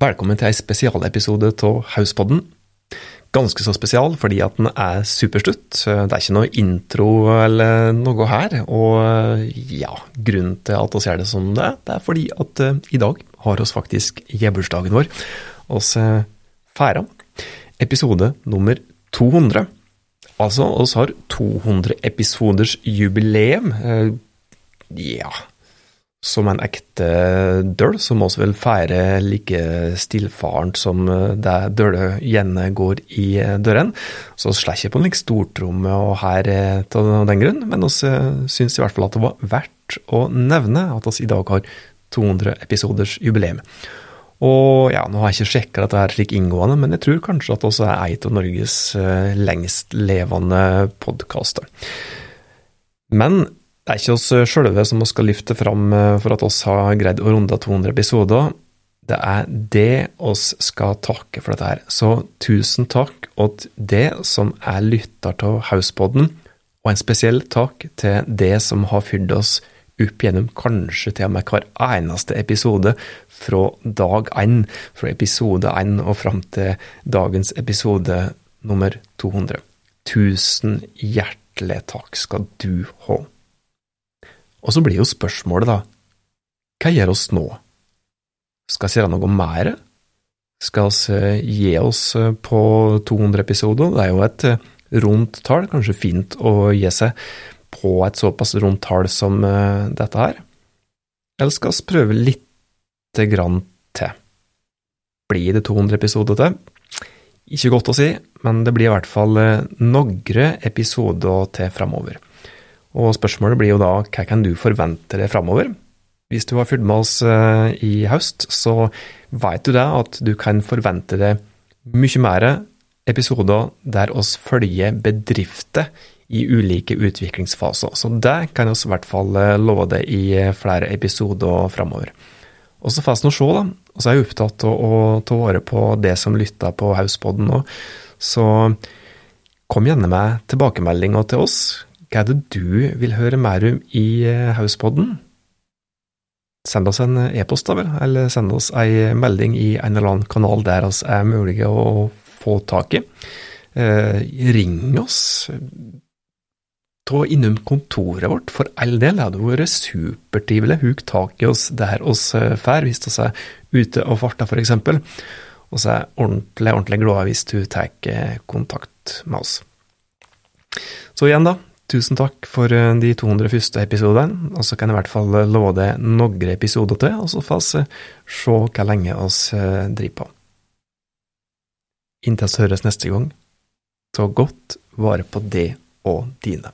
Velkommen til ei spesialepisode av Hauspodden. Ganske så spesial fordi at den er superstutt. Det er ikke noe intro eller noe her. Og ja, grunnen til at vi gjør det som det, er, det er fordi at uh, i dag har oss faktisk gebursdagen vår. Oss feirer episode nummer 200. Altså, oss har 200 episoders jubileum. Uh, ja, som en ekte døl, som også vil feire like stillfarent som det døle gjerne går i døren. Så slår ikke på en like stortromme og her av den grunn, men vi syns i hvert fall at det var verdt å nevne at vi i dag har 200 episoders jubileum. Og ja, nå har jeg ikke sjekka dette her slik inngående, men jeg tror kanskje at også er en av Norges lengstlevende podkaster. Men det er ikke oss sjølve som skal lyfte fram for at oss har greid å runde 200 episoder. Det er det oss skal takke for dette her. Så tusen takk til det som er lytter til Hauspodden, og en spesiell takk til det som har fyrt oss opp gjennom kanskje til og med hver eneste episode fra dag én, fra episode én og fram til dagens episode nummer 200. Tusen hjertelig takk skal du ha. Og så blir jo spørsmålet, da, hva gjør oss nå? Skal vi gjøre noe mer? Skal vi gi oss på 200 episoder? Det er jo et rundt tall, kanskje fint å gi seg på et såpass rundt tall som dette her. Eller skal vi prøve lite grann til? Blir det 200 episoder til? Ikke godt å si, men det blir i hvert fall noen episoder til framover. Og spørsmålet blir jo da hva kan du forvente deg framover? Hvis du har fulgt med oss i høst, så vet du det at du kan forvente deg mye mer episoder der oss følger bedrifter i ulike utviklingsfaser. Så det kan vi i hvert fall love deg i flere episoder framover. Og så får vi nå se, da. Og så er jeg opptatt av å ta vare på det som lytter på Hauspodden nå. Så kom gjerne med tilbakemeldinger til oss. Hva er det du vil høre mer om i Hauspodden? Send oss en e-post, da vel, eller send oss ei melding i en eller annen kanal der oss er mulige å få tak i. Eh, ring oss. Ta innom kontoret vårt, for all del. Det hadde vært supertrivelig. Huk tak i oss der oss fær, hvis vi er ute og farter, eksempel. Og så er jeg ordentlig, ordentlig glad hvis du tar kontakt med oss. Så igjen, da. Tusen takk for de 200 første episodene, og så kan jeg i hvert fall love deg noen episoder til, og så får vi se hvor lenge oss driver på. Inntil vi høres neste gang, ta godt vare på det og dine.